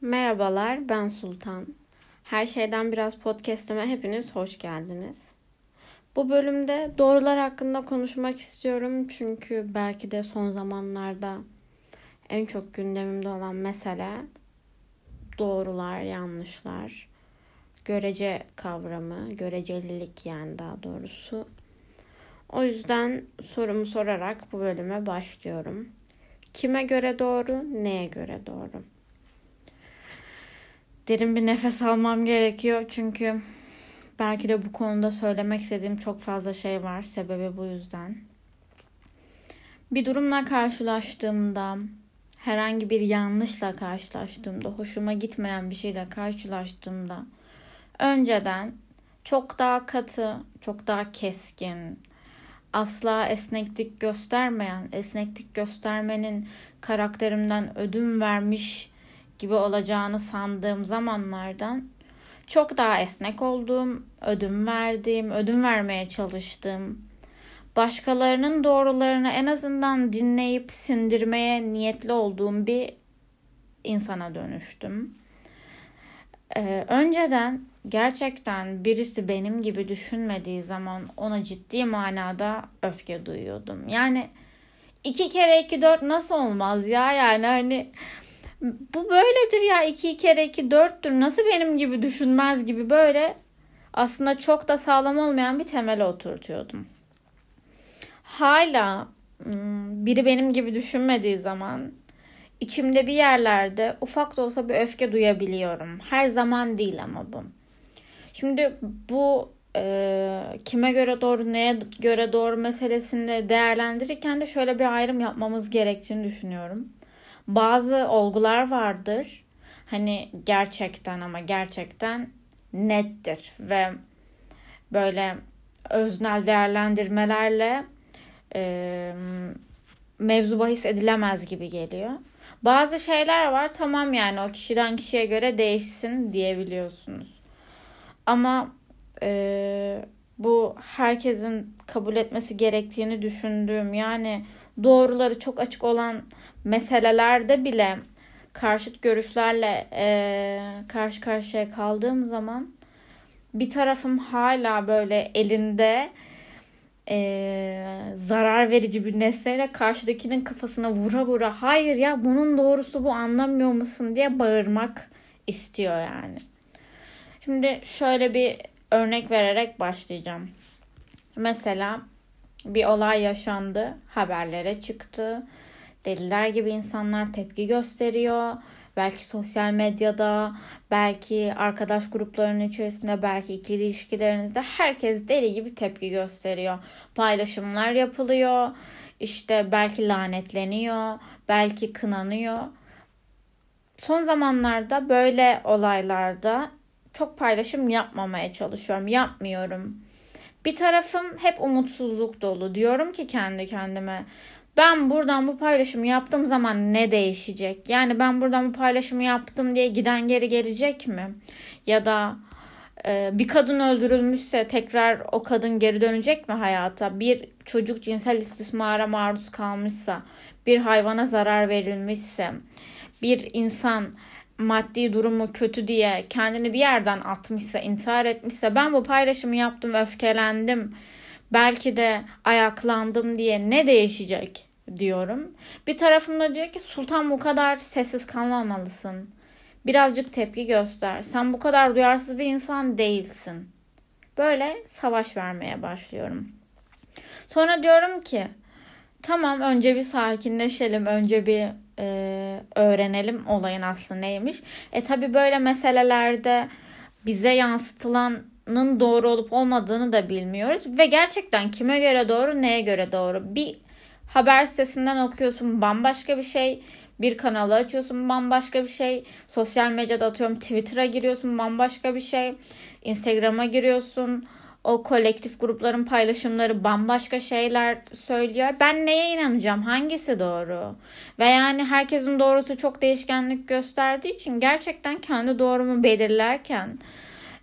Merhabalar, ben Sultan. Her şeyden biraz podcast'ime hepiniz hoş geldiniz. Bu bölümde doğrular hakkında konuşmak istiyorum çünkü belki de son zamanlarda en çok gündemimde olan mesele doğrular, yanlışlar, görece kavramı, görecelilik yani daha doğrusu. O yüzden sorumu sorarak bu bölüme başlıyorum. Kime göre doğru, neye göre doğru? Derin bir nefes almam gerekiyor çünkü belki de bu konuda söylemek istediğim çok fazla şey var. Sebebi bu yüzden. Bir durumla karşılaştığımda, herhangi bir yanlışla karşılaştığımda, hoşuma gitmeyen bir şeyle karşılaştığımda önceden çok daha katı, çok daha keskin, asla esneklik göstermeyen, esneklik göstermenin karakterimden ödün vermiş gibi olacağını sandığım zamanlardan çok daha esnek olduğum, ödün verdiğim, ödün vermeye çalıştığım, başkalarının doğrularını en azından dinleyip sindirmeye niyetli olduğum bir insana dönüştüm. Ee, önceden gerçekten birisi benim gibi düşünmediği zaman ona ciddi manada öfke duyuyordum. Yani iki kere iki dört nasıl olmaz ya yani hani bu böyledir ya iki kere iki dörttür nasıl benim gibi düşünmez gibi böyle aslında çok da sağlam olmayan bir temele oturtuyordum. Hala hmm, biri benim gibi düşünmediği zaman içimde bir yerlerde ufak da olsa bir öfke duyabiliyorum. Her zaman değil ama bu. Şimdi bu e, kime göre doğru neye göre doğru meselesinde değerlendirirken de şöyle bir ayrım yapmamız gerektiğini düşünüyorum bazı olgular vardır. Hani gerçekten ama gerçekten nettir ve böyle öznel değerlendirmelerle e, mevzu bahis edilemez gibi geliyor. Bazı şeyler var tamam yani o kişiden kişiye göre değişsin diyebiliyorsunuz. Ama e, bu herkesin kabul etmesi gerektiğini düşündüğüm yani doğruları çok açık olan meselelerde bile karşıt görüşlerle e, karşı karşıya kaldığım zaman bir tarafım hala böyle elinde e, zarar verici bir nesneyle karşıdakinin kafasına vura vura hayır ya bunun doğrusu bu anlamıyor musun diye bağırmak istiyor yani. Şimdi şöyle bir örnek vererek başlayacağım. Mesela bir olay yaşandı, haberlere çıktı. Deliler gibi insanlar tepki gösteriyor. Belki sosyal medyada, belki arkadaş gruplarının içerisinde, belki ikili ilişkilerinizde herkes deli gibi tepki gösteriyor. Paylaşımlar yapılıyor. İşte belki lanetleniyor, belki kınanıyor. Son zamanlarda böyle olaylarda çok paylaşım yapmamaya çalışıyorum. Yapmıyorum. Bir tarafım hep umutsuzluk dolu. Diyorum ki kendi kendime ben buradan bu paylaşımı yaptığım zaman ne değişecek? Yani ben buradan bu paylaşımı yaptım diye giden geri gelecek mi? Ya da e, bir kadın öldürülmüşse tekrar o kadın geri dönecek mi hayata? Bir çocuk cinsel istismara maruz kalmışsa, bir hayvana zarar verilmişse, bir insan maddi durumu kötü diye kendini bir yerden atmışsa, intihar etmişse ben bu paylaşımı yaptım, öfkelendim. Belki de ayaklandım diye ne değişecek diyorum. Bir tarafımda diyor ki Sultan bu kadar sessiz kalmamalısın. Birazcık tepki göster. Sen bu kadar duyarsız bir insan değilsin. Böyle savaş vermeye başlıyorum. Sonra diyorum ki tamam önce bir sakinleşelim. Önce bir e, öğrenelim olayın aslı neymiş. E tabi böyle meselelerde bize yansıtılanın doğru olup olmadığını da bilmiyoruz. Ve gerçekten kime göre doğru neye göre doğru. Bir haber sitesinden okuyorsun bambaşka bir şey. Bir kanalı açıyorsun bambaşka bir şey. Sosyal medyada atıyorum Twitter'a giriyorsun bambaşka bir şey. Instagram'a giriyorsun o kolektif grupların paylaşımları bambaşka şeyler söylüyor. Ben neye inanacağım? Hangisi doğru? Ve yani herkesin doğrusu çok değişkenlik gösterdiği için gerçekten kendi doğrumu belirlerken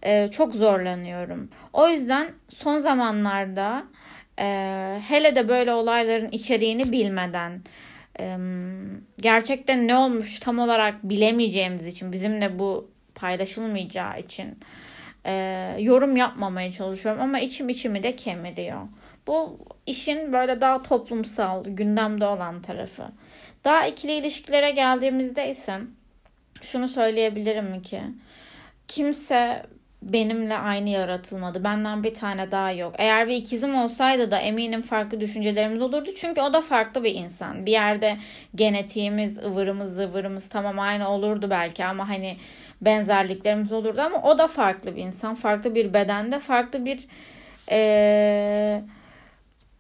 e, çok zorlanıyorum. O yüzden son zamanlarda e, hele de böyle olayların içeriğini bilmeden gerçekten ne olmuş tam olarak bilemeyeceğimiz için bizimle bu paylaşılmayacağı için e, yorum yapmamaya çalışıyorum ama içim içimi de kemiriyor. Bu işin böyle daha toplumsal, gündemde olan tarafı. Daha ikili ilişkilere geldiğimizde ise şunu söyleyebilirim ki kimse benimle aynı yaratılmadı. Benden bir tane daha yok. Eğer bir ikizim olsaydı da eminim farklı düşüncelerimiz olurdu. Çünkü o da farklı bir insan. Bir yerde genetiğimiz, ıvırımız, zıvırımız tamam aynı olurdu belki ama hani benzerliklerimiz olurdu ama o da farklı bir insan. Farklı bir bedende, farklı bir ee,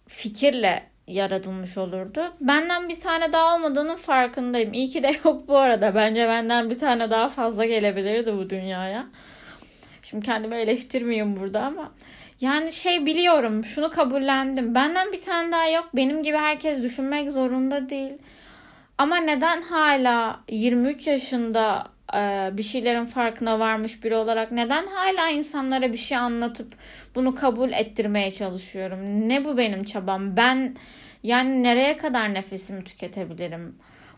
fikirle yaratılmış olurdu. Benden bir tane daha olmadığının farkındayım. İyi ki de yok bu arada. Bence benden bir tane daha fazla gelebilirdi bu dünyaya. Şimdi kendimi eleştirmeyeyim burada ama yani şey biliyorum şunu kabullendim. Benden bir tane daha yok. Benim gibi herkes düşünmek zorunda değil. Ama neden hala 23 yaşında e, bir şeylerin farkına varmış biri olarak neden hala insanlara bir şey anlatıp bunu kabul ettirmeye çalışıyorum? Ne bu benim çabam? Ben yani nereye kadar nefesimi tüketebilirim?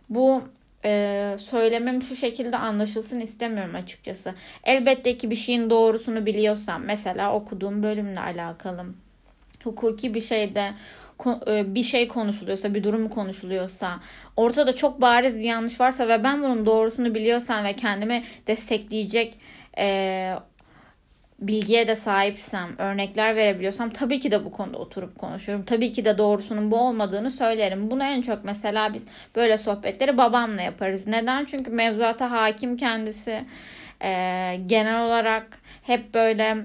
Bu e, söylemem şu şekilde anlaşılsın istemiyorum açıkçası. Elbette ki bir şeyin doğrusunu biliyorsam mesela okuduğum bölümle alakalı hukuki bir şeyde e, bir şey konuşuluyorsa, bir durum konuşuluyorsa, ortada çok bariz bir yanlış varsa ve ben bunun doğrusunu biliyorsam ve kendimi destekleyecek e, bilgiye de sahipsem, örnekler verebiliyorsam tabii ki de bu konuda oturup konuşuyorum. Tabii ki de doğrusunun bu olmadığını söylerim. Bunu en çok mesela biz böyle sohbetleri babamla yaparız. Neden? Çünkü mevzuata hakim kendisi. Ee, genel olarak hep böyle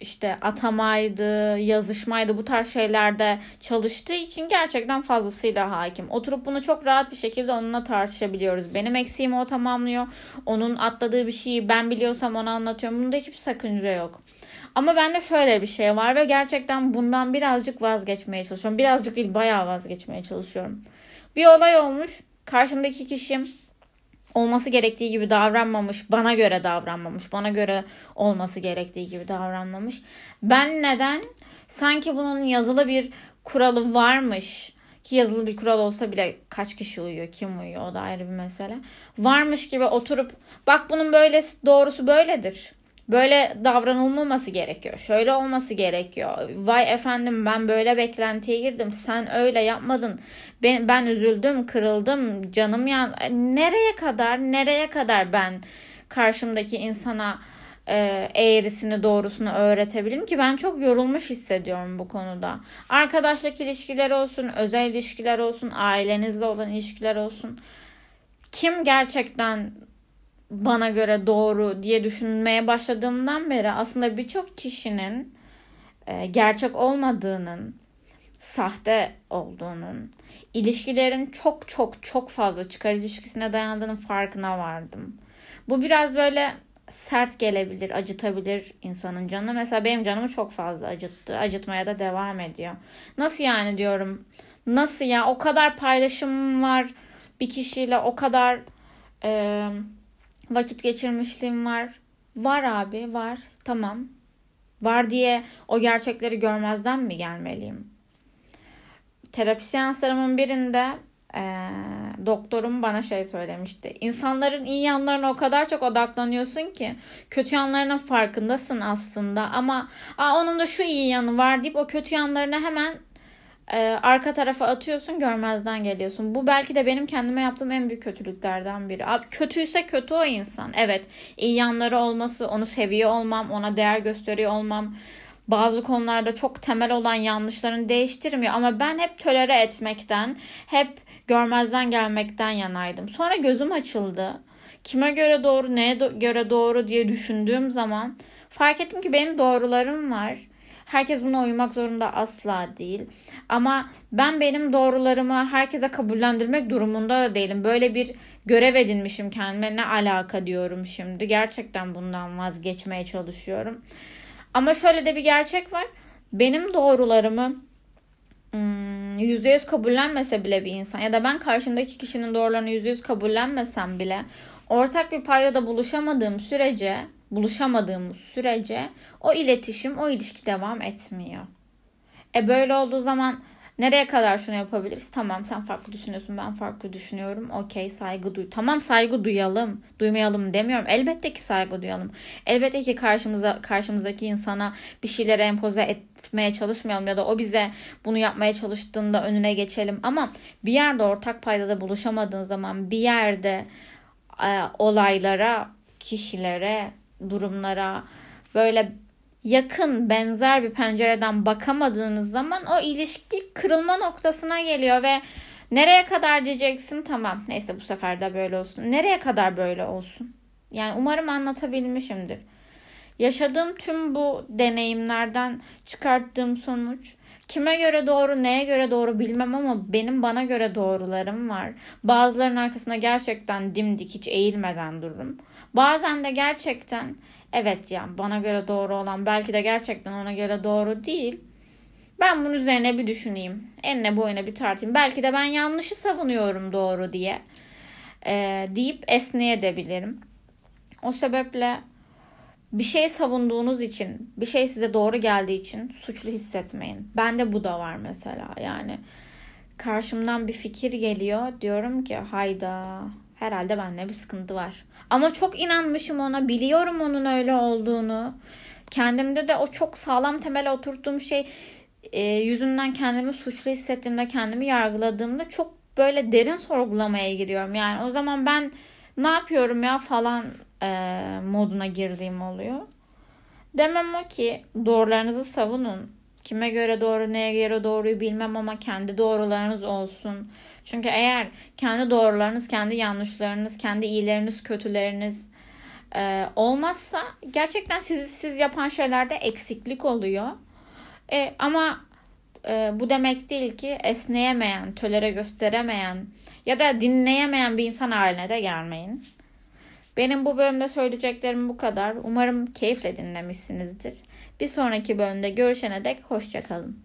işte atamaydı, yazışmaydı bu tarz şeylerde çalıştığı için gerçekten fazlasıyla hakim. Oturup bunu çok rahat bir şekilde onunla tartışabiliyoruz. Benim eksiğimi o tamamlıyor. Onun atladığı bir şeyi ben biliyorsam ona anlatıyorum. Bunda hiçbir sakınca yok. Ama bende şöyle bir şey var ve gerçekten bundan birazcık vazgeçmeye çalışıyorum. Birazcık değil bayağı vazgeçmeye çalışıyorum. Bir olay olmuş. Karşımdaki kişi olması gerektiği gibi davranmamış, bana göre davranmamış, bana göre olması gerektiği gibi davranmamış. Ben neden sanki bunun yazılı bir kuralı varmış ki yazılı bir kural olsa bile kaç kişi uyuyor, kim uyuyor o da ayrı bir mesele. Varmış gibi oturup bak bunun böyle doğrusu böyledir böyle davranılmaması gerekiyor. Şöyle olması gerekiyor. Vay efendim ben böyle beklentiye girdim. Sen öyle yapmadın. Ben, ben üzüldüm, kırıldım, canım yan. Nereye kadar, nereye kadar ben karşımdaki insana e, eğrisini doğrusunu öğretebilirim ki ben çok yorulmuş hissediyorum bu konuda. Arkadaşlık ilişkileri olsun, özel ilişkiler olsun, ailenizle olan ilişkiler olsun. Kim gerçekten bana göre doğru diye düşünmeye başladığımdan beri aslında birçok kişinin e, gerçek olmadığının, sahte olduğunun, ilişkilerin çok çok çok fazla çıkar ilişkisine dayandığının farkına vardım. Bu biraz böyle sert gelebilir, acıtabilir insanın canını. Mesela benim canımı çok fazla acıttı. Acıtmaya da devam ediyor. Nasıl yani diyorum. Nasıl ya? O kadar paylaşım var bir kişiyle, o kadar e, vakit geçirmişliğim var. Var abi var. Tamam. Var diye o gerçekleri görmezden mi gelmeliyim? Terapi seanslarımın birinde e, doktorum bana şey söylemişti. İnsanların iyi yanlarına o kadar çok odaklanıyorsun ki kötü yanlarının farkındasın aslında ama onun da şu iyi yanı var deyip o kötü yanlarına hemen e, arka tarafa atıyorsun görmezden geliyorsun. Bu belki de benim kendime yaptığım en büyük kötülüklerden biri. Abi, kötüyse kötü o insan. Evet iyi yanları olması, onu seviyor olmam, ona değer gösteriyor olmam bazı konularda çok temel olan yanlışlarını değiştirmiyor ama ben hep tolere etmekten, hep görmezden gelmekten yanaydım. Sonra gözüm açıldı. Kime göre doğru, neye do- göre doğru diye düşündüğüm zaman fark ettim ki benim doğrularım var Herkes buna uymak zorunda asla değil. Ama ben benim doğrularımı herkese kabullendirmek durumunda da değilim. Böyle bir görev edinmişim kendime ne alaka diyorum şimdi. Gerçekten bundan vazgeçmeye çalışıyorum. Ama şöyle de bir gerçek var. Benim doğrularımı hmm, yüzde yüz kabullenmese bile bir insan ya da ben karşımdaki kişinin doğrularını yüzde yüz kabullenmesem bile ortak bir paydada buluşamadığım sürece buluşamadığımız sürece o iletişim, o ilişki devam etmiyor. E böyle olduğu zaman Nereye kadar şunu yapabiliriz? Tamam sen farklı düşünüyorsun ben farklı düşünüyorum. Okey saygı duy. Tamam saygı duyalım. Duymayalım demiyorum. Elbette ki saygı duyalım. Elbette ki karşımıza karşımızdaki insana bir şeyleri empoze etmeye çalışmayalım ya da o bize bunu yapmaya çalıştığında önüne geçelim. Ama bir yerde ortak paydada buluşamadığın zaman bir yerde e, olaylara, kişilere, durumlara böyle yakın benzer bir pencereden bakamadığınız zaman o ilişki kırılma noktasına geliyor ve nereye kadar diyeceksin tamam neyse bu sefer de böyle olsun. Nereye kadar böyle olsun? Yani umarım anlatabilmişimdir. Yaşadığım tüm bu deneyimlerden çıkarttığım sonuç kime göre doğru neye göre doğru bilmem ama benim bana göre doğrularım var. Bazılarının arkasında gerçekten dimdik hiç eğilmeden dururum. Bazen de gerçekten evet ya bana göre doğru olan belki de gerçekten ona göre doğru değil. Ben bunun üzerine bir düşüneyim. Enine boyuna bir tartayım. Belki de ben yanlışı savunuyorum doğru diye. Ee, deyip esneyebilirim. O sebeple bir şey savunduğunuz için, bir şey size doğru geldiği için suçlu hissetmeyin. Bende bu da var mesela. Yani karşımdan bir fikir geliyor. Diyorum ki hayda herhalde bende bir sıkıntı var. Ama çok inanmışım ona. Biliyorum onun öyle olduğunu. Kendimde de o çok sağlam temel oturttuğum şey e, yüzünden kendimi suçlu hissettiğimde, kendimi yargıladığımda çok böyle derin sorgulamaya giriyorum. Yani o zaman ben ne yapıyorum ya falan e, moduna girdiğim oluyor. Demem o ki doğrularınızı savunun. Kime göre doğru, neye göre doğruyu bilmem ama kendi doğrularınız olsun. Çünkü eğer kendi doğrularınız, kendi yanlışlarınız, kendi iyileriniz, kötüleriniz e, olmazsa gerçekten sizi siz yapan şeylerde eksiklik oluyor. E, ama e, bu demek değil ki esneyemeyen, tölere gösteremeyen ya da dinleyemeyen bir insan haline de gelmeyin. Benim bu bölümde söyleyeceklerim bu kadar. Umarım keyifle dinlemişsinizdir. Bir sonraki bölümde görüşene dek hoşçakalın.